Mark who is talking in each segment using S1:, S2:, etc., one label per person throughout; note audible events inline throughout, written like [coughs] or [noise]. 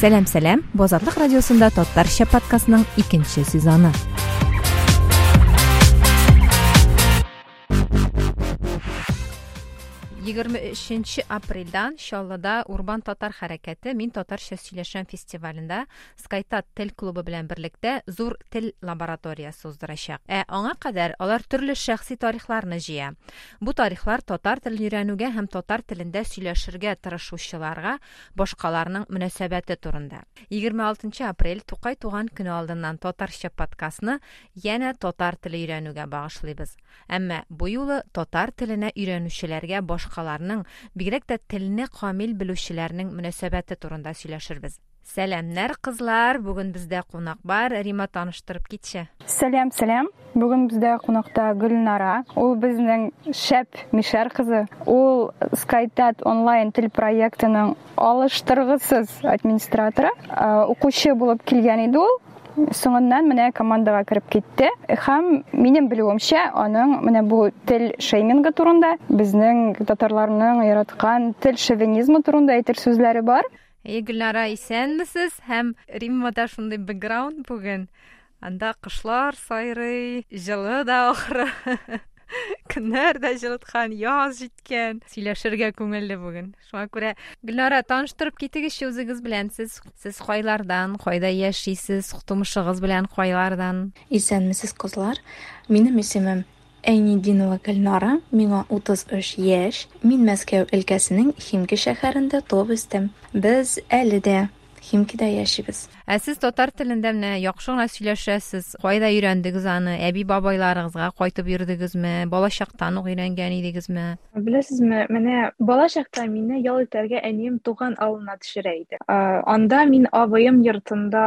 S1: сәлем сәлем бу азатлык радиосунда татарча подкастының икенче сезоны Егерме өченче апрельдан чаллыда урбан татар хәрәкәте мин татарча сөйләшәм фестивалендә скайта тел клубы белән берлектә зур тел лабораториясы уздырачак ә аңа кадәр алар төрле шәхси тарихларны җыя бу тарихлар татар телен өйрәнүгә һәм татар телендә сөйләшергә тырышучыларга башкаларның мөнәсәбәте турында егерме алтынчы апрель тукай туган көне алдыннан татарча подкастны янә татар теле өйрәнүгә багышлыйбыз әмма бу юлы татар теленә өйрәнүчеләргә башка башкаларның бигрәк тә телне камил белүчеләрнең мөнәсәбәте турында сөйләшербез. Сәламнәр кызлар бүген бездә кунак бар. Рима таныштырып китче.
S2: Сәлам сәлам бүген бездә кунакта гөлнара. Ул безнең шәп мишәр кызы. Ул скайтат онлайн тел проектының алыштыргысыз администраторы. Укучы булып килгән иде ул. соңыннан менә командага кереп китте һәм минем белүемчә аның менә бу тел шеймингы турында безнең татарларның яраткан тел шовинизмы турында әйтер сүзләре бар
S1: Эй, Гөлнара, исәнмесез? Һәм Риммада шундый бэкграунд бүген. Анда кышлар сайрый, җылы да ахры. [laughs] [laughs] көннәр дә җылыткан яз җиткән. Сөйләшергә күңелле бүген. Шуңа күрә гөлнара таныштырып китегезче үзегез белән. Сез сез кайлардан кайда яшисез? Тумышыгыз белән кайлардан.
S3: Исәнмесез кызлар. Минем исемем Әйнидинова Гөлнара, миңа 33 яшь. Мин Мәскәү өлкәсенең Химки шәһәрендә туып үстем. Без әле дә химкида яшибез
S1: ә сез татар телендә менә яхшы гына сөйләшәсез. Кайда өйрәндегез аны? Әби бабайларыгызга кайтып йөрдегезме? Бала чактан ук өйрәнгән идегезме?
S4: Беләсезме менә бала чакта мине ял итәргә әнием туган авылына төшерә иде. Анда мин абыем йортында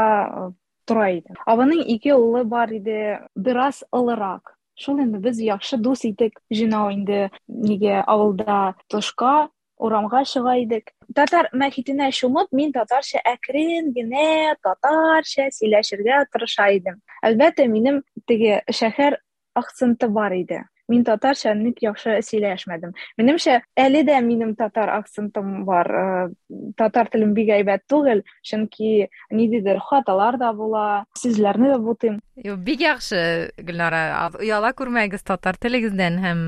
S4: тора идем абының ике улы бар иде бераз ылырак. Шул инде без яхшы дус идек жинау инде неге авылда тышка. Урамга чыга идек татар мәхитенә чумып мин татарча әкрен генә татарча сөйләшергә тырыша идем әлбәттә минем теге шәһәр акценты бар иде. Мин татарча ник яхшы сөйләшмәдем? Минемчә әле дә минем татар акцентым бар. Татар телем бик әйбәт түгел чөнки ниндидер хаталар да була сүзләрне дә бутыйм.
S1: Бик яхшы гөлнара. Ояла күрмәгез татар телегездән һәм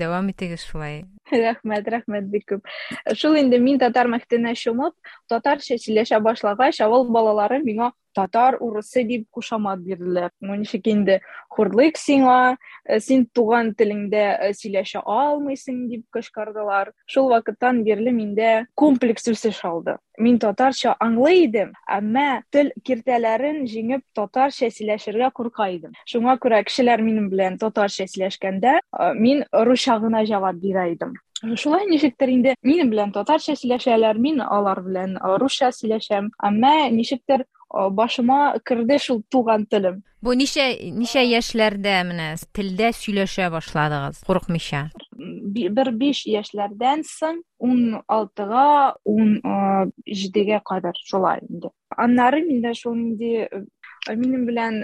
S1: дәвам итегез шулай.
S4: рәхмәт рәхмәт бик күп шул инде мин татар мәктәбенә чумып татарча сөйләшә башлагач авыл балалары миңа татар урысы дип кушамат бирделәр. Ну ничек инде хурлык сиңа син туган телеңдә сөйләшә алмыйсың дип кычкырдылар. Шул вакыттан бирле комплекс үсеш алды. Мин татарча аңлый идем әмма тел киртәләрен җиңеп татарча сөйләшергә курка идем. Шуңа күрә кешеләр минем белән татарча сөйләшкәндә мин русча гына җавап бирә идем. Шулай ничектер инде минем белән татарча сөйләшәләр мин алар белән русча сөйләшәм. Әмма ничектер башыма керде шул туган телем
S1: бу ничә ничә яшьләрдә менә телдә сөйләшә башладыгыз курыкмыйча?
S4: Бер биш яшьләрдән соң ун алтыга ун җидегә кадәр шулай инде. Аннары миндә шул нинди минем белән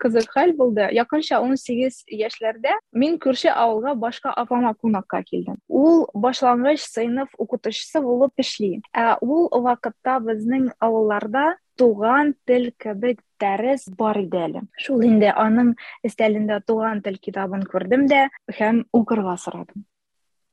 S4: кызык хәл булды. Якынча ун сигез яшьләрдә мин күрше авылга башка апама кунакка килдем. Ул башлангыч сыйныф укытучысы булып эшли. Ә ул вакытта безнең авылларда туган тел кебек дәрес бар иде әле шул инде аның өстәлендә туган тел китабын күрдем дә һәм укырга сорадым.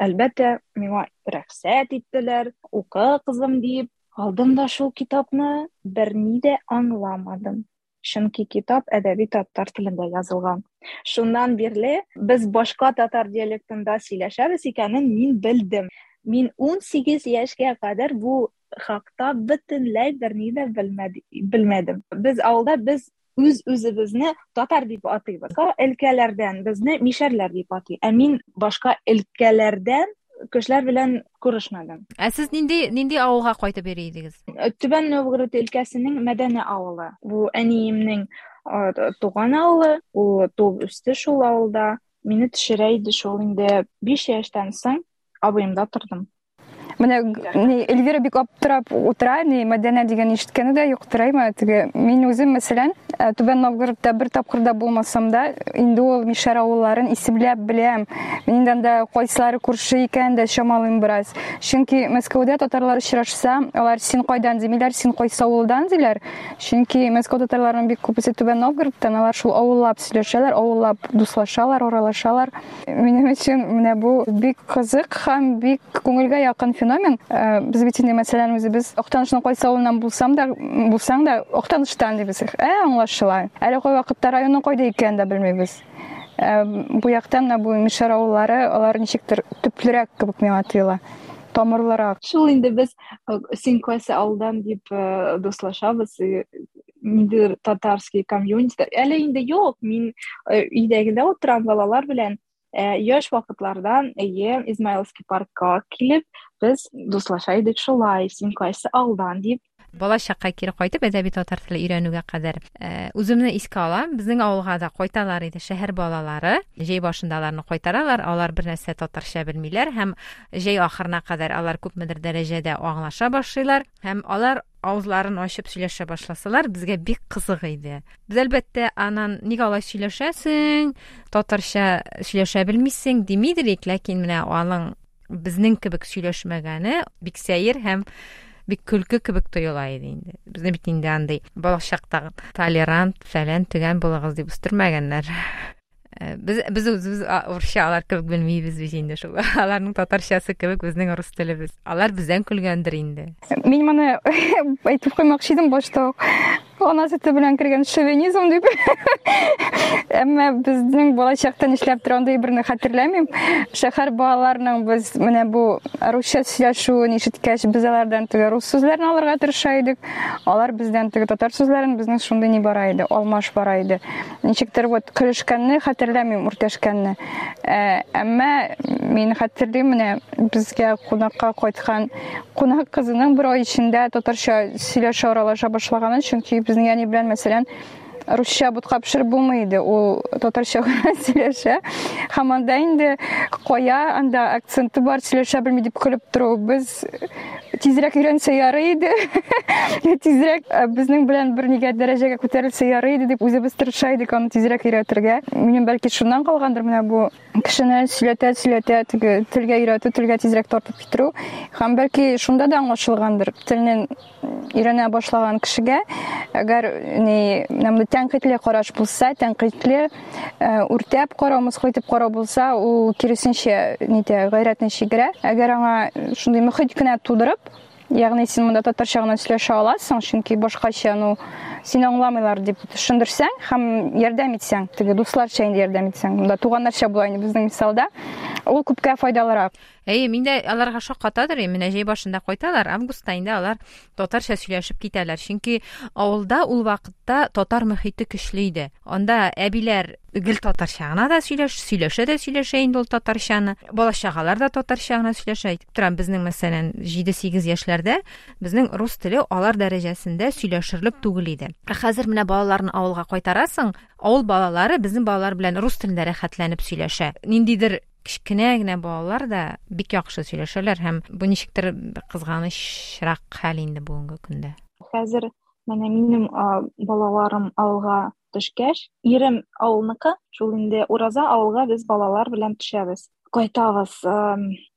S4: Әлбәттә миңа рөхсәт иттеләр укы кызым дип алдым да шул китапны берни дә аңламадым. Чөнки китап әдәби татар телендә язылган. Шуннан бирле без башка татар диалектында сөйләшәбез икәнен мин белдем. Мин ун сигез яшькә кадәр бу хакта бөтенләй берни дә белмәдем без авылда без үз үзебезне татар дип атыйбыз өлкәләрдән безне мишәрләр дип атый ә мин башка өлкәләрдән кешеләр белән күрешмәдем
S1: ә сез нинди нинди авылга кайтып йөри идегез
S4: түбән новгород өлкәсенең мәдәни авылы бу әниемнең туган авылы ул туып үсте шул авылда мине төшерә иде шул инде биш яшьтән соң абыемда тордым
S2: менә эльвира бик аптырап утыра ни мәдәнә дигән ишеткәне дә юктыраймы теге мин үзем мәсәлән түбән новгородта бер тапкыр да булмасам да инде ул мишәр авылларын исемләп беләм мин анда кайсылары күрше икән дә чамалыйм бераз чөнки мәскәүдә татарлар очрашса алар син кайдан димиләр син кайсы авылдан диләр? Чөнки мәскәү татарларының бик күпесе түбән новгородтан алар шул авыллап сөйләшәләр авыллап дуслашалар аралашалар минем өчен менә бу бик кызык һәм бик күңелгә якын феномен без бит инде мәсәлән үзебез актанышның кайсы авылыннан булсам да булсаң да актаныштан дибез ә аңлашыла әле кайвакытта районның кайда икәнен дә белмибез бу яктан менә бу мишәр авыллары алар ничектер төплерәк кебек миңа тоела тамырлыраак
S4: шул инде без син кайсы ауылдан дип дуслашабыз ниндидир татарский комьюнити. Әле инде юк мин өйдәгедә утырам балалар белән. яшь вакытлардан эйе измайловский паркка килеп без дуслаша идек шулай син кайсы ауылдан дип
S1: бала чакка кире кайтып әдәби татар теле өйрәнүгә кадәр үземне искә алам безнең авылга да кайталар иде шәһәр балалары җәй башында аларны кайтаралар алар бер нәрсә татарча белмиләр һәм җәй ахырына кадәр алар күпмедер дәрәҗәдә аңлаша башлыйлар. Һәм алар авызларын ачып сөйләшә башласалар безгә бик кызык иде. Без әлбәттә анан ник алай сөйләшәсең? Татарча сөйләшә белмисең? димидер ләкин менә аның безнең кебек сөйләшмәгәне бик сәер һәм бик көлке кебек тоела иде инде безне бит инде андай бала чакта толерант фәлән төгән булыгыз дип үстермәгәннәр без без үзебез урысча алар кебек белмибез бит инде шул. [laughs] Аларның татарчасы кебек безнең рус телебез алар бездән көлгәндер инде.
S2: Мин моны әйтеп куймакчы идем башта ук ана сөте белән кергән шовинизм дип. [laughs] Әмма безнең балачакта нишләп торгандай берне хәтерләмим. Шәһәр балаларының без менә бу русча сөйләшүен ишеткәч без алардан теге рус сүзләрен алырга тырыша алар бездән теге татар сүзләрен безнең шундый ни бара иде алмаш бара иде. Вот көлешкәнне хәтерләмим үртәшкәнне әмма мин хәтерлим менә безгә кунакка кайткан кунак кызының бер ай эчендә татарча сөйләшә аралаша башлаганын чөнки безнең әни белән мәсәлән русча бутка пешереп булмый ул татарча [laughs] сөйләшә. Һәм анда инде кая анда акценты бар сөйләшә белми дип көлеп тору без тизрәк өйрәнсә ярый иде. [laughs] Тизрәк безнең белән бер нигә дәрәҗәгә күтәрелсә ярый иде дип үзебез тырыша идек аны тизрәк өйрәтергә. Минем бәлки шуннан калгандыр менә бу кешене сөйләтә сөйләтә теге телгә өйрәтү телгә тизрәк тартып китерү. Һәм бәлки шунда да аңлашылгандыр. Телне өйрәнә башлаган кешегә әгәр ни тәнкыйтьле караш булса тәнкыйтьле үртәп карау мыскыл итеп карау булса ул киресенчә нитә гайрәтне чигерә әгәр аңа шундый мөхит кенә тудырып ягъни син монда татарча гына сөйләшә аласың чөнки башкача ну сине аңламыйлар дип төшендерсәң һәм ярдәм итсәң теге дусларча инде ярдәм итсәң монда туганнарча була инде безнең мисалда ул күпкә файдалырак.
S1: Әйе мин дә аларга шаккатадыр менә җәй башында кайталар августта инде алар татарча сөйләшеп китәләр. Чөнки авылда ул вакытта татар мөхите көчле иде. Анда әбиләр гел татарча гына да сөйләш сөйләшә дә сөйләшә инде ул татарчаны. Бала чагалар да татарча гына сөйләшә. Әйтеп торам безнең мәсәлән җиде сигез яшьләрдә безнең рус теле алар дәрәҗәсендә сөйләшерлек түгел иде. Хәзер менә балаларны авылга кайтарасың авыл балалары безнең балалар белән рус телендә рәхәтләнеп сөйләшә. Ниндидер кечкенә генә балалар да бик яхшы сөйләшәләр һәм бу ничектер кызганычрак хәл инде бүгенге көндә.
S4: Хәзер менә минем балаларым авылга төшкәч ирем авылныкы шул инде ураза авылга без балалар белән төшәбез. Кайтабыз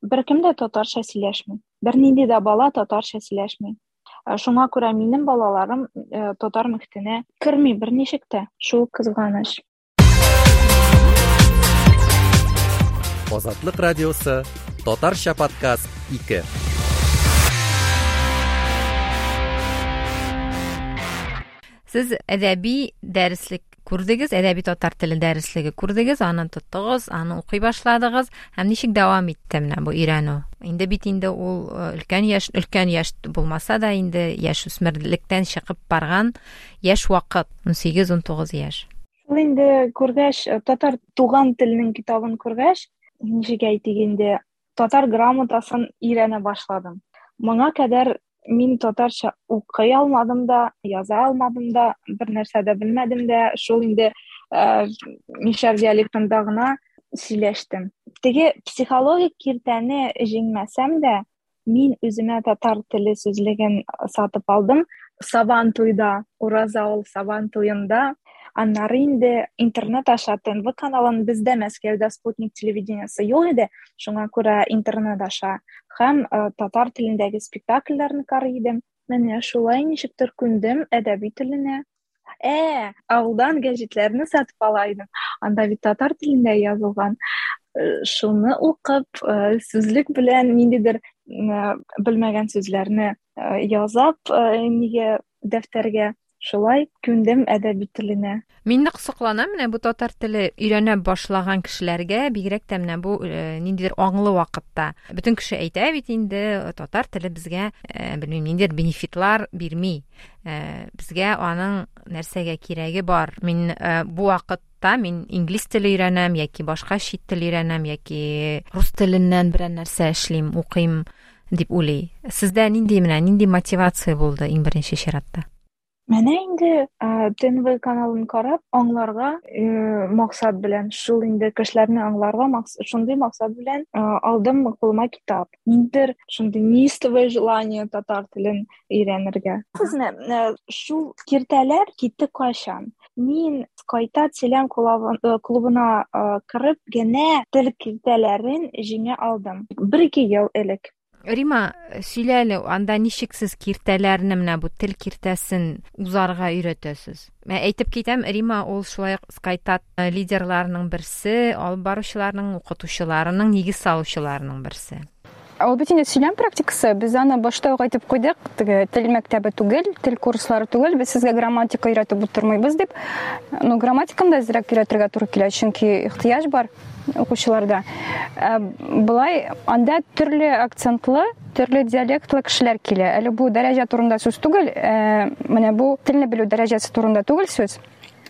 S4: беркем дә татарча сөйләшми бернинди дә бала татарча сөйләшми. Шуңа күрә минем балаларым татар мөхитенә керми берничек тә шул кызганыч.
S5: Озатлык радиосы татарча подкаст ике.
S1: Сез әдәби дәреслек күрдегез әдәби татар теле дәреслеге күрдегез аны тоттыгыз аны укый башладыгыз һәм ничек дәвам итте менә бу өйрәнү инде бит инде ул өлкән яшь өлкән яшь булмаса да инде яшь үсмерлектән чыгып барган яшь вакыт ун сигез ун тугыз яшь
S4: шул инде күргәч татар туган теленең китабын күргәч ничек әйтик инде татар грамотасын өйрәнә башладым. Моңа кадәр мин татарча укый алмадым да яза алмадым да бер нәрсә дә белмәдем дә шул инде мишәр диалектында гына сөйләштем теге психологик киртәне җиңмәсәм дә мин үземә татар теле сүзлеген сатып алдым. Сабан туйда ураза аннары инде интернет аша тнв каналын бездә мәскәүдә спутник телевидениесе юк иде шуңа күрә интернет аша. Һәм татар телендәге спектакльләрне карый менә шулай ничектер күндем әдәби теленә. Ә ауылдан гәҗитләрне сатып ала идем анда бит татар телендә язылган. Шуны укып сүзлек белән ниндидер белмәгән сүзләрне язап нигә дәфтәргә шулай күндем әдәби теленә.
S1: Мин нык сокланам менә бу татар теле өйрәнә башлаган кешеләргә бигрәк тә менә бу ниндидер аңлы вакытта. Бөтен кеше әйтә бит инде татар теле безгә белмим ниндидер бенефитлар бирми. Безгә аның нәрсәгә кирәге бар. Мин бу вакытта мин инглиз теле өйрәнәм яки башка чит тел өйрәнәм яки рус теленнән берәр нәрсә эшлим укыйм дип уйлый. Сездә нинди менә нинди мотивация булды иң беренче чиратта?
S4: Менә инде тнв каналын карап аңларга максат белән шул инде кешеләрне аңларга шундый максат белән алдым кулыма китап ниндидер шундый неистовое желание татар телен өйрәнергә шул киртәләр китте кайчан мин кайта теләм клубына кереп генә тел киртәләрен җиңә алдым бер ике ел элек
S1: рима сөйлә әле анда ничек сез киртәләрне менә бу тел киртәсен узарга өйрәтәсез? Мен әйтеп китәм рима ул шулай скайтат лидерларының берсе алып баручыларның укытучыларының нигез салучыларының берсе.
S2: Ул бит инде практикасы без аны башта ук әйтеп куйдык теге түгел тел курслары түгел. Без сезгә грамматика өйрәтеп утырмыйбыз дип ну грамматиканы да әзрәк өйрәтергә туры килә чөнки ихтыяҗ бар укучыларда былай анда төрле акцентлы төрле диалектлы кешеләр килә әле бу дәрәҗә турында сүз түгел менә бу телне белү дәрәҗәсе турында түгел сүз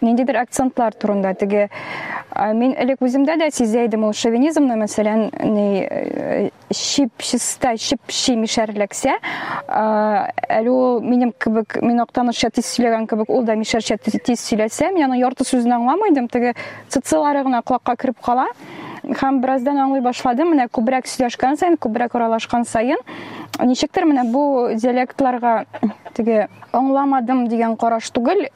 S2: ниндидер акцентлар турында? Теге мин элек үземдә дә сизә идем ул шовинизмны мәсәлән ни шип чиста шип ши мишәрләксә әле ул минем кебек мин актанышча тиз сөйләгән кебек ул да мишәрчә тиз сөйләсә мин аның ярты сүзен аңламый идем. Теге цицилары гына колакка кереп кала. Һәм бераздан аңлый башладым. Менә күбрәк сөйләшкән саен күбрәк аралашкан саен ничектер менә бу диалектларга теге аңламадым дигән караш түгел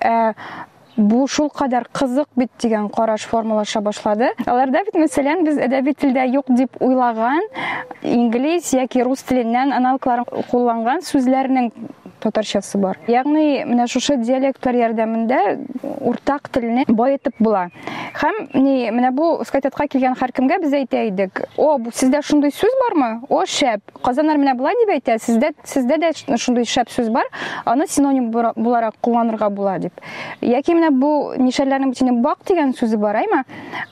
S2: бу шул кадәр кызык бит дигән караш формалаша башлады. Аларда бит мәсәлән без әдәби телдә юк дип уйлаган инглиз яки рус теленнән аналогларын кулланган сүзләрнең татарчасы бар. Ягъни менә шушы диалектлар ярдәмендә уртак телне баетып була. Һәм ни менә бу скайтатка килгән һәркемгә без әйтә идек. О бу сездә шундый сүз бармы? О шәп казаннар менә болай дип әйтә сездә сездә дә шундый шәп сүз бар аны синоним буларак кулланырга була дип яки менә бу мишәрләрнең битенә бак дигән сүзе бар әйме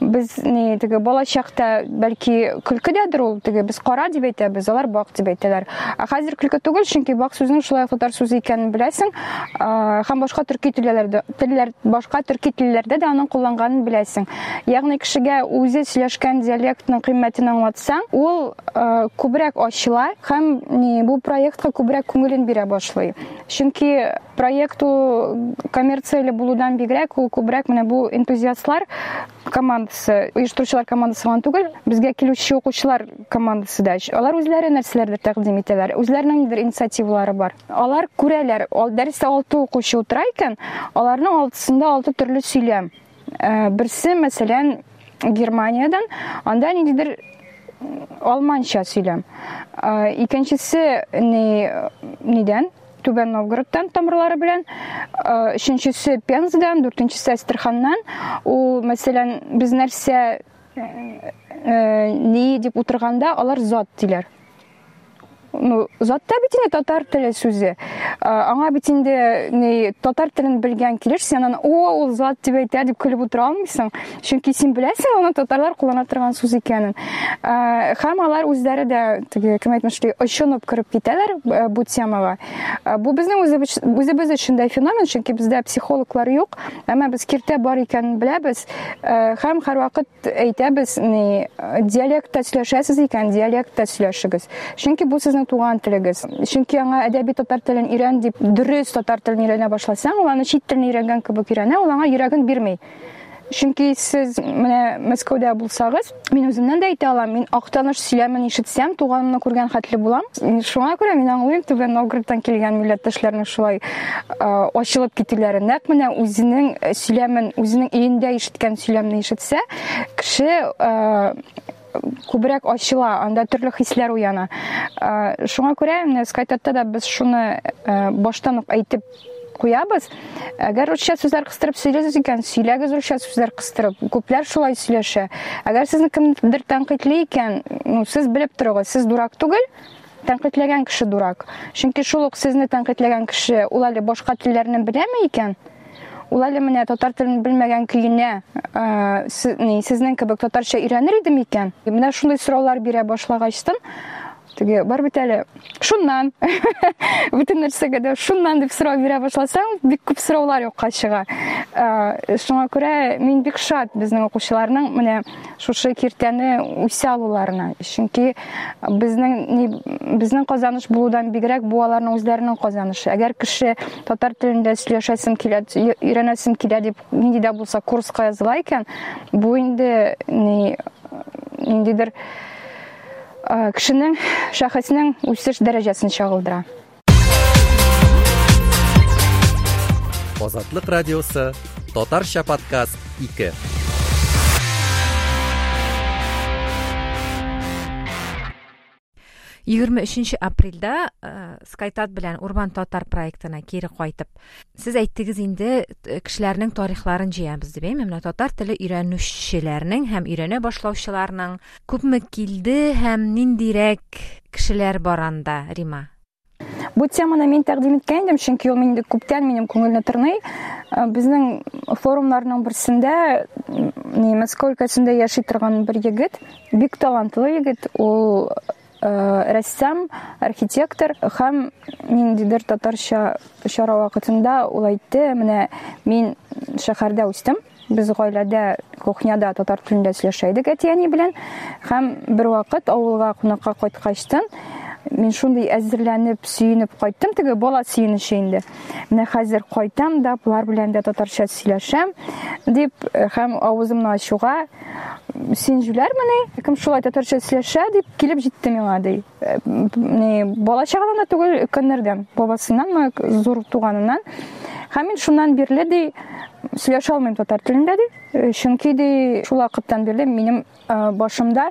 S2: без ни теге бала чакта бәлки көлкедәдер ул теге без кара дип әйтәбез алар бак дип әйтәләр. Ә хәзер көлке түгел чөнки бак сүзнең шулай татар сүзе икәнен беләсең һәм башка төрки телләрдә телләр башка төрки телләрдә дә аның кулланганын беләсең. Ягъни кешегә үзе сөйләшкән диалектның кыйммәтен аңлатсаң ул күбрәк ачыла һәм бу проектка күбрәк күңелен бирә башлый. Чөнки проект коммерцияле булудан бигрәк ул күбрәк менә бу энтузиастлар командасы оештыручылар командасы гына түгел безгә килүче укучылар командасы да. Алар үзләре нәрсәләрдер тәкъдим итәләр? Үзләренең инициативалары бар. Алар күрәләр дәрестә алты укучы утыра икән аларның алтысында алты төрле сөйләм берсе мәсәлән германиядан анда ниндидер алманча сөйләм икенчесе нидән түбән новгородтан тамырлары белән. Өченчесе пензадан дүртенчесе астраханнан ул мәсәлән без нәрсә ни дип утырганда алар зат диләр. Ну затта бит инде татар теле сүзе аңа бит инде ни татар телен белгән килеш сен аны о ул зат дип әйтә дип көлеп утыра алмыйсың чөнки син беләсең аны татарлар куллана торган сүз икәнен һәм алар үзләре дә теге кем әйтмешли очынып кереп китәләр бу темага бу безнең үзебез өчен дә феномен чөнки бездә психологлар юк. Әмма без киртә бар икәнен беләбез һәм һәрвакыт әйтәбез ни диалектта сөйләшәсез икән диалектта сөйләшегез. Чөнки бу сезнең туган телегез чөнки аңа әдәби татар телен өйрән дип дөрес татар телен өйрәнә башласаң ул аны чит телне өйрәнгән кебек өйрәнә ул аңа йөрәген бирмәй чөнки сез менә мәскәүдә булсагыз мин үземнән дә әйтә алам мин актаныш сөйләмен ишетсәм туганымны күргән хәтле булам шуңа күрә мин аңлыйм түбән новгородтан килгән милләттәшләрнең шулай ачылып китүләрен нәкъ менә үзенең сөйләмен үзенең өендә ишеткән сөйләмне ишетсә кеше күбрәк ачыла анда төрле хисләр уяна. Шуңа күрә менә скайтатта да без шуны баштан ук әйтеп куябыз. Әгәр русча сүзләр кыстырып сөйләсез икән сөйләгез русча сүзләр кыстырып. Күпләр шулай сөйләшә. Әгәр сезне кемдер тәнкыйтьли икән ну сез белеп торыгыз сез дурак түгел тәнкыйтьләгән кеше дурак. Чөнки шул ук сезне тәнкыйтьләгән кеше ул әле башка телләрне беләме икән? Ул әле менә татар телен белмәгән көенә сезнең кебек татарча өйрәнер иде микән менә шундый сораулар бирә башлагачтын теге бар бит әле шуннан. Бөтен нәрсәгә дә шуннан дип сорау бирә башласаң бик күп сораулар юкка чыга шуңа күрә мин бик шат безнең укучыларның менә шушы киртәне үсә алуларына. Чөнки безнең безнең казаныш булудан бигрәк бу аларның үзләренең казанышы әгәр кеше татар телендә сөйләшәсем килә өйрәнәсем килә дип нинди дә булса курска языла икән бу инде ниндидер Э, кішінің шахасының өсіш дәрежесін шағылдыра
S5: азатлык радиосы татарча подкаст
S1: 2 yigirma uchinchi скайтат белән e, bilan Татар проектына кері geri qaytib siz aytdingiz endi e, тарихларын tarixlarini jiyamiz deb e, mana Татар tili o'rganuvchilarning ham o'rgana boshlovchilarning ko'pmi keldi ham nindirek kishilar bor анда рима
S2: бул теманы мен тәкъдим иткән идем чөнки ул мине күптән минем күңелне тырный безнең форумларның берсендә немец колкасында яши бер егет бик талантлы егет ул рәссам архитектор һәм ниндидер татарча чара вакытында ул әйтте менә мин шәһәрдә үстем без гаиләдә кухняда татар телендә сөйләшә идек әти әни белән һәм бер вакыт авылга кунакка кайткачтан мин шундый әзерләнеп сөенеп кайттым теге бала сөенече инде менә хәзер кайтам да болар белән дә татарча сөйләшәм дип һәм авызымны ачуга син җүләрмени кем шулай татарча сөйләшә дип килеп җитте миңа ди. Бала чагыннан да түгел өлкәннәрдән бабасыннан зур туганыннан. Һәм мин шуннан бирле ди сөйләшә алмыйм татар телендә ди. Чөнки ди шул вакыттан бирле минем башымда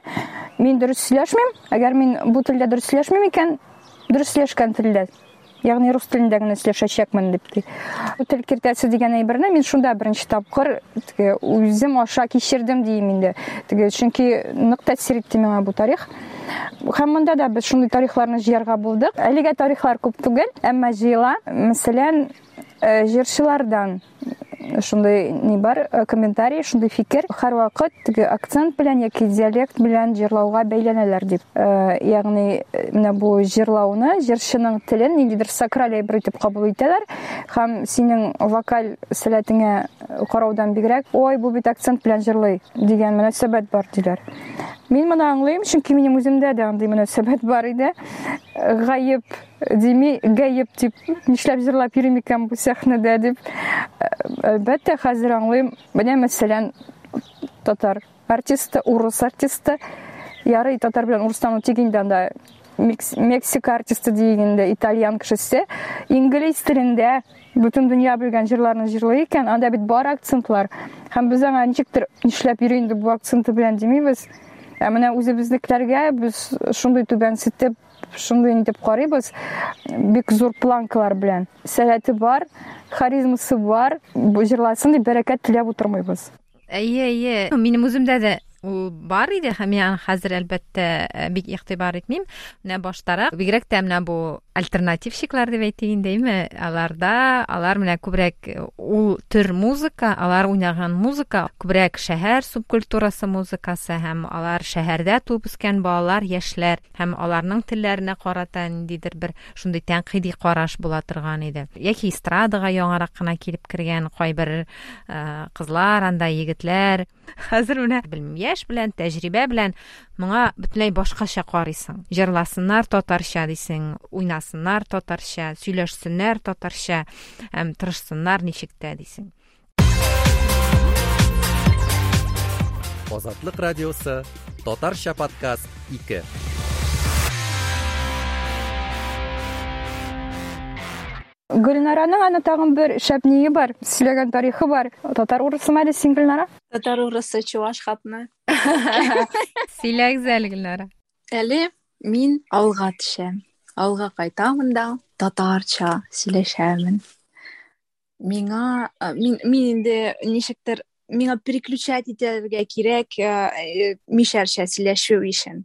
S2: мин дөрес сөйләшмим әгәр мин бу телдә дөрес сөйләшмим икән дөрес сөйләшкән телдә ягъни рус телендә генә дип ди тел киртәсе дигән әйберне мин шунда беренче тапкыр теге үзем аша кичердем дим инде теге чөнки нык тәэсир итте миңа бу тарих. Һәм монда да без шундый тарихларны җыярга булдык әлегә тарихлар күп түгел әмма җыела мәсәлән җырчылардан ушундай не бар э, комментарий ушундай фикер. Ар убакыт тиги акцент менен яки диалект менен жырлауга бейлөнөлөр деп яғни мына бул жырлауны жырчынын тилин эмнедир сакраль эйбир деп кабыл этелер һәм синең вокаль сәләтеңә караудан бигрәк ой бу бит акцент менен жырлый деген мөнәсәбәт бар диләр. Мин моны аңлыйм чөнки минем үземдә дә андый мөнәсәбәт бар иде гаеп дими гаеп дип нишләп җырлап йөрим икән бу сәхнәдә дип әлбәттә хәзер аңлыйм менә мәсәлән татар артисты урыс артисты. Ярый татар белән урыстан тик инде анда мексика артисты дигәндә итальян кешесе инглиз телендә бөтен дөнья белгән җырларны җырлый икән анда бит бар акцентлар. Һәм без аңа ничектер нишләп йөри инде бу акценты белән димибез ә менә үзебезнекеләргә без шундый түбәнсетеп шундый итеп карыйбыз бик зур планкалар белән сәләте бар харизмасы бар җырласын дип бәрәкәт теләп утырмыйбыз
S1: әйе әйе минем үземдә дә ул бар иде һәм мин хәзер әлбәттә бик игътибар итмим менә баштарак бигрәк тә менә бу альтернативщиклар дип әйтик инде аларда алар менә күбрәк ул төр музыка алар уйнаган музыка күбрәк шәһәр субкультурасы музыкасы һәм алар шәһәрдә туып үскән балалар яшьләр һәм аларның телләренә карата ниндидер бер шундый тәнкыйди караш була торган иде. Яки эстрадага яңарак кына килеп кергән кайбер кызлар анда егетләр. [laughs] Хәзер менә белмим яшь белән тәҗрибә белән моңа бөтенләй башкача карыйсың. Җырласыннар татарча дисең уйнасыннар татарча сөйләшсеннәр татарча һәм тырышсыннар ничек тә дисең.
S5: Азатлык радиосы татарча подкаст 2
S2: гөлнараның аны тагын бер шәп ниге бар сөйләгән тарихы бар. Татар урысымы әле син гөлнара?
S4: Татар урысы чуваш хатны [laughs]
S1: сөйләгез әле гөлнара
S4: әле мин авылга төшәм авылга кайтамын да татарча сөйләшәмен миңа мин мин инде ничектер миңа переключать итәргә кирәк мишәрчә сөйләшү өчен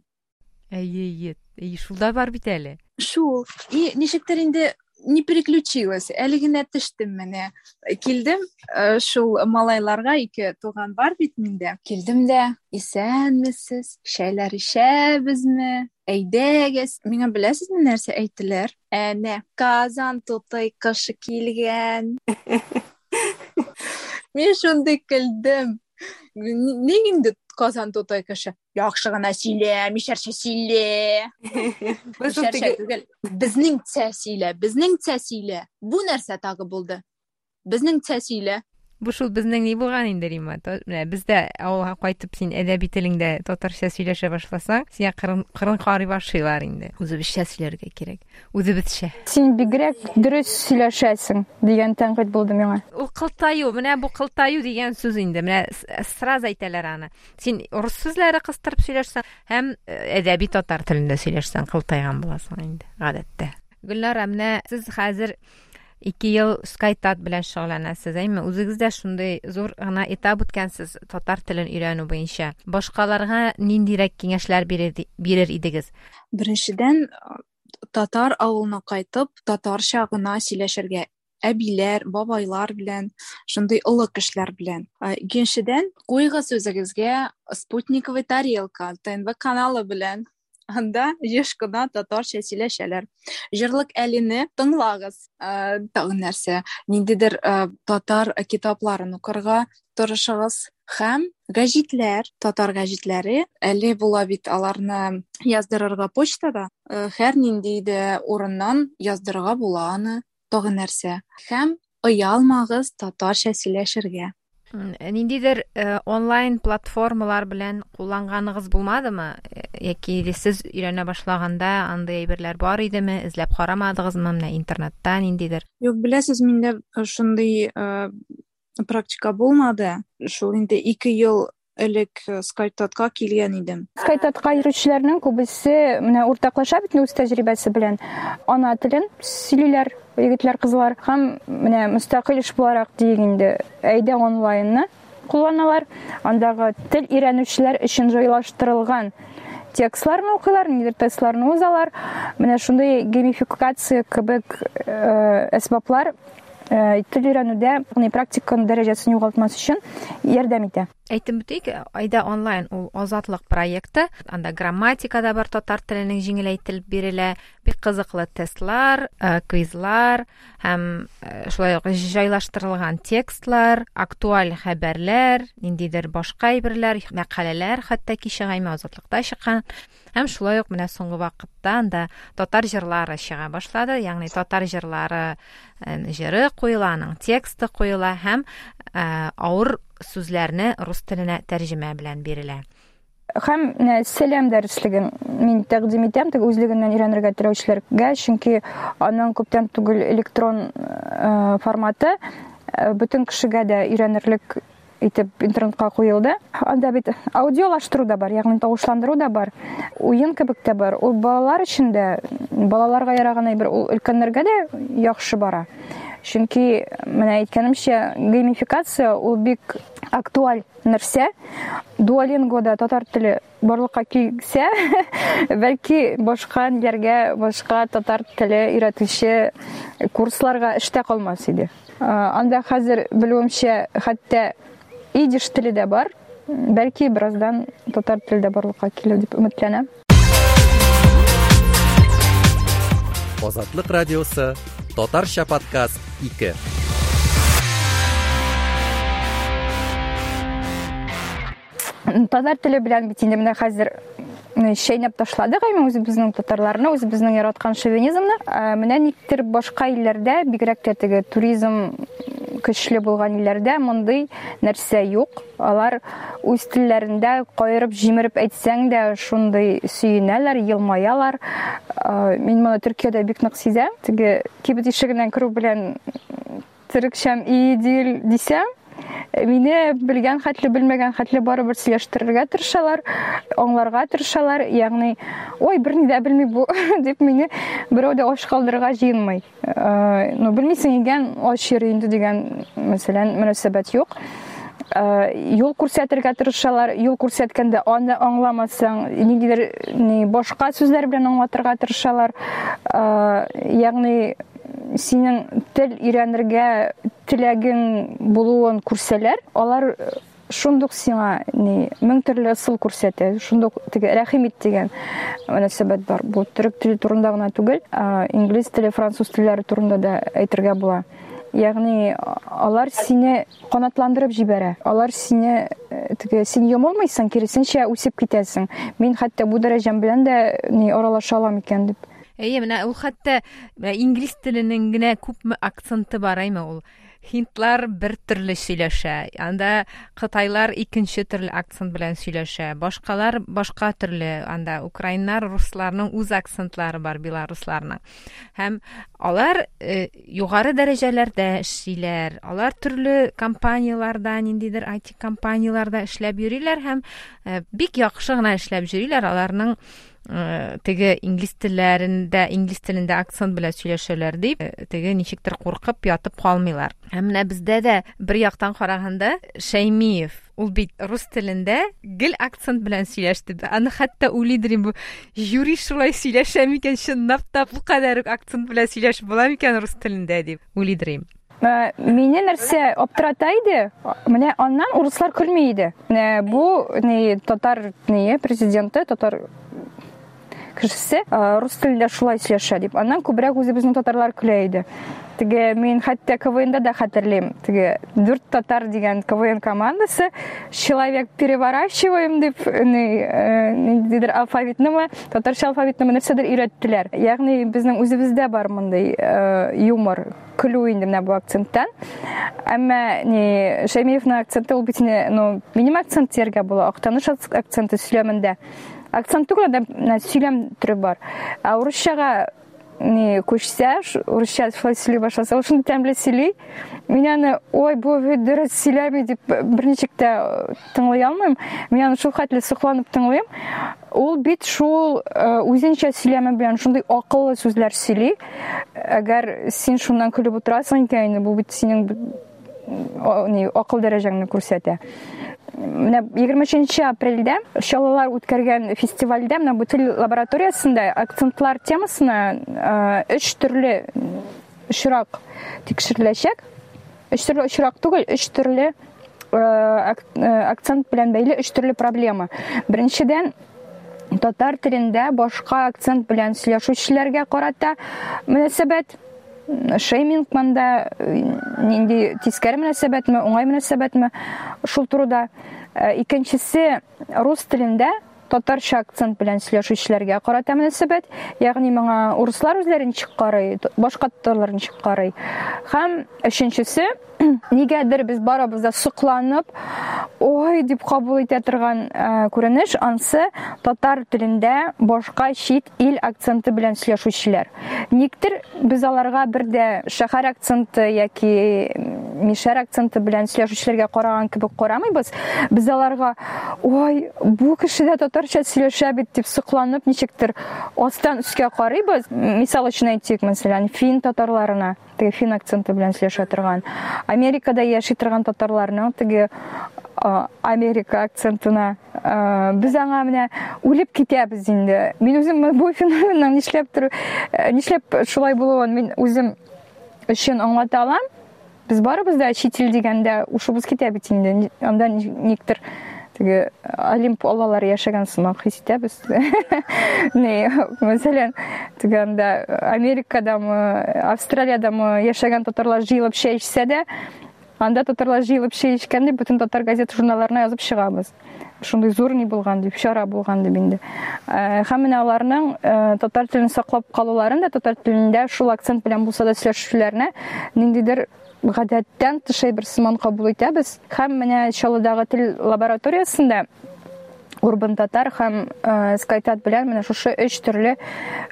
S1: әйе әйе әйе шулда бар бит әле
S4: шул. И ничектер инде не переключилась. Әле генә төштем менә килдем шул малайларга ике туган бар бит миндә. Килдем дә исәнмесез? Чәйләр эчәбезме? Әйдәгез! Миңа беләсезме нәрсә әйттеләр әнә казан тутай кышы килгән [laughs] мин шундый көлдем. Ник инде казан тутай кеше яхшы гына сөйлә мишәрчә сөйлә [laughs] мишәрчә түгел. Безнеңчә сөйлә безнеңчә сөйлә бу нәрсә тагы булды? Безнеңчә сөйлә
S1: бу шул безнең ни булган инде рима менә бездә авылга кайтып син әдәби телеңдә татарча сөйләшә башласаң сиңа кырын кырын карый башлыйлар инде. Үзебезчә сөйләргә кирәк. Үзебезчә.
S2: Син бигрәк дөрес сөйләшәсең дигән тәнкыйть булды миңа.
S1: Ул кылтаю менә бу кылтаю дигән сүз инде. Менә сразу әйтәләр аны. Син урыс сүзләре кыстырып сөйләшсәң һәм әдәби татар телендә сөйләшсәң кылтайган буласың инде гадәттә. Гөлнара менә сез хәзер ике ел скайтат белән шөгыльләнәсез әйме үзегез дә шундый зур гына этап үткәнсез татар телен өйрәнү буенча башкаларга ниндирәк киңәшләр бирер идегез
S4: беренчедән татар авылына кайтып татарча гына сөйләшергә әбиләр бабайлар белән шундый олы кешеләр белән икенчедән куйгыз үзегезгә спутниковый тарелка тнв каналы белән анда еш кына татарча сөйләшәләр җырлык әлине тыңлагыз тагын нәрсә ниндидер татар китапларын укырга тырышыгыз һәм гәҗитләр татар гәҗитләре әле була бит аларны яздырырга почтада. Һәр нинди дә урыннан яздырырга була аны тагын нәрсә һәм оялмагыз татарча сөйләшергә
S1: ниндидер онлайн платформалар белән кулланганыгыз булмадымы? Яки сез өйрәнә башлаганда андай әйберләр бар идеме? Эзләп карамадыгызмы? Менә интернетта ниндидер.
S4: Юк беләсез миндә шундый практика булмады. Шул инде ике ел элек скайтатка килгән идем.
S2: Скайтатка йөрүчеләрнең күбесе менә уртаклаша бит үз тәҗрибәсе ана телен сөйлиләр егетләр кызлар һәм менә мөстәкыйль эш буларак диек инде. Әйдә онлайнны кулланалар. Андагы тел өйрәнүчеләр өчен җайлаштырылган текстларны укыйлар нидер тестларны узалар. Менә шундый геймификация кебек әсбаплар тел өйрәнүдә практиканың дәрәҗәсен югалтмас өчен ярдәм итә.
S1: Әйтеп үтик айда онлайн ул азатлык проекты. Анда грамматика да бар татар теленең җиңеләйтелеп бирелә. Бик кызыклы тестлар квизлар һәм шулай ук җайлаштырылган текстлар актуаль хәбәрләр ниндидер башка әйберләр мәкаләләр хәтта кичегайме азатлыкта чыккан. Һәм шулай ук менә соңгы вакытта анда татар җырлары чыга башлады. Ягъни татар җырлары җыры куела аның тексты куела һәм авыр сүзләрне рус теленә тәрҗемә белән бирелә.
S2: Һәм сәлам дәреслеген мин тәкъдим итәм теге үзлегеннән өйрәнергә теләүчеләргә чөнки аның күптән түгел электрон форматы бөтен кешегә дә өйрәнерлек итеп интернетка куелды анда бит аудиолаштыру да бар ягъни тавышландыру да бар уен кебек тә бар. Ул балалар өчен дә балаларга яраган әйбер ул өлкәннәргә дә яхшы бара. Чөнки менә әйткәнемчә геймификация ул бик актуаль нәрсә дуалингода татар теле барлыкка килсә [laughs] бәлки башка ниләргә башка татар теле өйрәтүче курсларга эштә калмас иде анда хәзер белүемчә хәтта идиш теле дә бар бәлки бераздан татар барлыкка килер дип өметләнәм
S5: азатлык радиосы татарча подкаст 2
S2: татар теле белән бит инде менә хәзер чәйнәп ташладык әйме үзебезнең татарларны үзебезнең яраткан шовинизмны. Менә никтер башка илләрдә бигрәк тә теге туризм көчле булган илләрдә мондый нәрсә юк. Алар үз телләрендә кайырып җимереп әйтсәң дә шундый сөенәләр елмаялар. Мин моны төркиядә бик нык сизәм теге кибет ишегеннән керү белән терекчәм идил дисәм мине белгән хәтле белмәгән хәтле барыбер сөйләштерергә тырышалар аңларга тырышалар. Ягъни ой берни дә белми бу [laughs] дип мине берәү дә аш калдырырга җыенмый. Ну белмисең икән аш йөри инде дигән мәсәлән мөнәсәбәт юк. Юл күрсәтергә тырышалар юл күрсәткәндә аны аңламасаң ниндидер башка сүзләр белән аңлатырга тырышалар. Ягъни синең тел өйрәнергә теләгең булуын күрсәләр алар шундук сиңа ни мең төрле ысул күрсәтә шундук теге рәхим ит дигән мөнәсәбәт бар. Бу төрек теле турында гына түгел инглиз теле француз телләре турында да әйтергә була. Ягъни алар сине канатландырып җибәрә. Алар сине теге син йомылмыйсың киресенчә үсеп китәсең. Мин хәтта бу дәрәҗәм белән дә ни аралаша алам икән дип.
S1: Әйе менә ул хәтта инглиз теленең генә күпме акценты бар ул? Һиндлар бер төрле сөйләшә. Анда кытайлар икенче төрле акцент белән сөйләшә. Башкалар башка төрле. Анда украиннар русларның үз акцентлары бар белорусларның. Һәм алар э, югары дәрәҗәләрдә эшлиләр. Алар төрле компанияларда ниндидер IT компанияларда эшләп йөриләр һәм э, бик яхшы гына эшләп йөриләр. Аларның теге инглиз телләрендә инглиз телендә акцент белән сөйләшәләр дип э, теге ничектер куркып ятып калмыйлар. Һәм менә бездә дә бер яктан караганда шәймиев ул бит рус телендә гел акцент белән сөйләште аны хәтта уйлыйдыр бу жюри шулай сөйләшә микән чынлап та бу кадәр акцент белән сөйләшеп була микән рус телендә дип уйлыйдыр
S2: э, Мине нәрсә аптырата иде, менә аннан урыслар көлми иде. Менә бу татар президенты, татар кешесе рус телендә шулай сөйләшә дип аннан күбрәк үзебезнең татарлар көлә иде теге мин хәтта квнда да хәтерлим теге дүрт татар дигән квн командасы человек переворачиваем дип ниндидер алфавитнымы татарча алфавитнымы нәрсәдер өйрәттеләр ягъни безнең үзебездә бар мондый юмор көлү инде менә бу акценттан әмма ни шәймиевның акценты ул бит ну минем акцент дияргә була актаныш акценты сөйләмендә акцент түгел да сөйлем түрі бар. А орысшаға не көшсә орысша шулай сөйлей башласа шундый тәмле сөйли мин аны ой бу бит дөрес сөйләми дип берничек тә тыңлый алмыйм мин аны шул хәтле сокланып тыңлыйм ул бит шул үзенчә сөйләме белән шундый акыллы сүзләр сөйли әгәр син шуннан көлеп утырасың икән бу бит синең акыл дәрәҗәңне күрсәтә менә егерме өченче апрельдә чаллылар үткәргән фестивальдә менә бу тел лабораториясында акцентлар темасына өч төрле очрак тикшереләчәк өч төрле очрак түгел өч төрле акцент белән бәйле өч төрле проблема. Беренчедән татар телендә башка акцент белән сөйләшүчеләргә карата мөнәсәбәт шейминг мында нинди тискәре мөнәсәбәтме уңай мөнәсәбәтме шул турыда. Икенчесе рус телендә татарча акцент белән сөйләшүчеләргә карата мөнәсәбәт ягъни моңа урыслар үзләре ничек карый башка татарлар ничек карый һәм өченчесе [coughs] нигәдер без барыбыз да сокланып ой! дип кабул итә торган күренеш ансы татар телендә башка чит ил акценты белән сөйләшүчеләр никтер без аларга бер дә шәһәр акценты яки мишәр акценты белән сөйләшүчеләргә караган кебек карамыйбыз. Без аларга ой бу кеше дә татарча сөйләшә бит! дип сокланып ничектер астан өскә карыйбыз. Мисал өчен әйтик мәсәлән фин татарларына теге фин акценты белән сөйләшә торган. Америкада яши торган татарларның теге америка акцентына без аңа менә үлеп китәбез инде мин үзем бу феноменның нишләп тор нишләп шулай булуын мин үзем өчен аңлата алам без барыбыз да чит ил дигәндә ушыбыз китә бит инде анда никтер теге олимп аллалары яшәгән сымак хис итәбез [laughs] не мәсәлән теге анда америкадамы австралиядамы яшәгән татарлар җыелып чәй эчсә дә анда татарлар җыелып чәй эчкән дип бөтен татар газета журналларына язып чыгабыз. Шундай зур ни булган дип чара булган дип инде. Һәм менә аларның татар телен саклап калуларын да татар телендә шул акцент белән булса да сөйләшүләренә ниндидер гадәттән тыш бер сыман кабул итәбез һәм менә чаллыдагы тел лабораториясында урбан татар һәм скайтат белән менә шушы өч төрле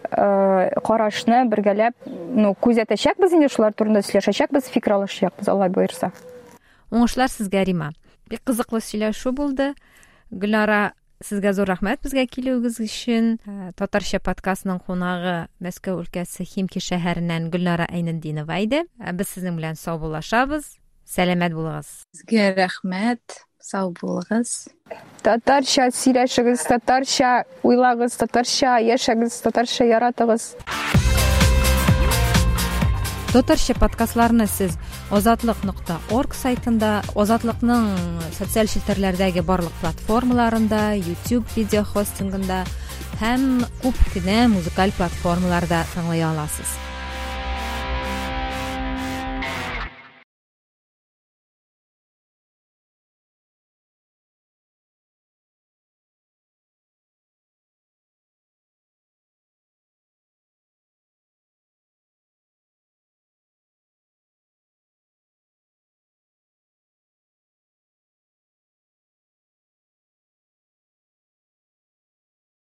S2: карашны бергәләп ну күзәтәчәкбез инде шулар турында сөйләшәчәкбез фикер алышачакбыз алла боерса
S1: уңышлар сезгә рима. Бик кызыклы сөйләшү булды. Гөлнара сезгә зур рәхмәт безгә килүегез өчен татарча подкастның кунагы мәскәү өлкәсе химки шәһәреннән гөлнара әйнетдинова иде без сезнең белән саубуллашабыз сәламәт булыгыз
S3: сезгә рәхмәт сау булыгыз
S2: татарча сөйләшегез татарча уйлагыз татарча яшәгез татарча яратыгыз
S1: татарча подкастларны сез озатлык нокта орг сайтында озатлыкның социаль челтәрләрдәге барлык платформаларында youtube видео хостингында һәм күп кенә музыкаль платформаларда тыңлый аласыз.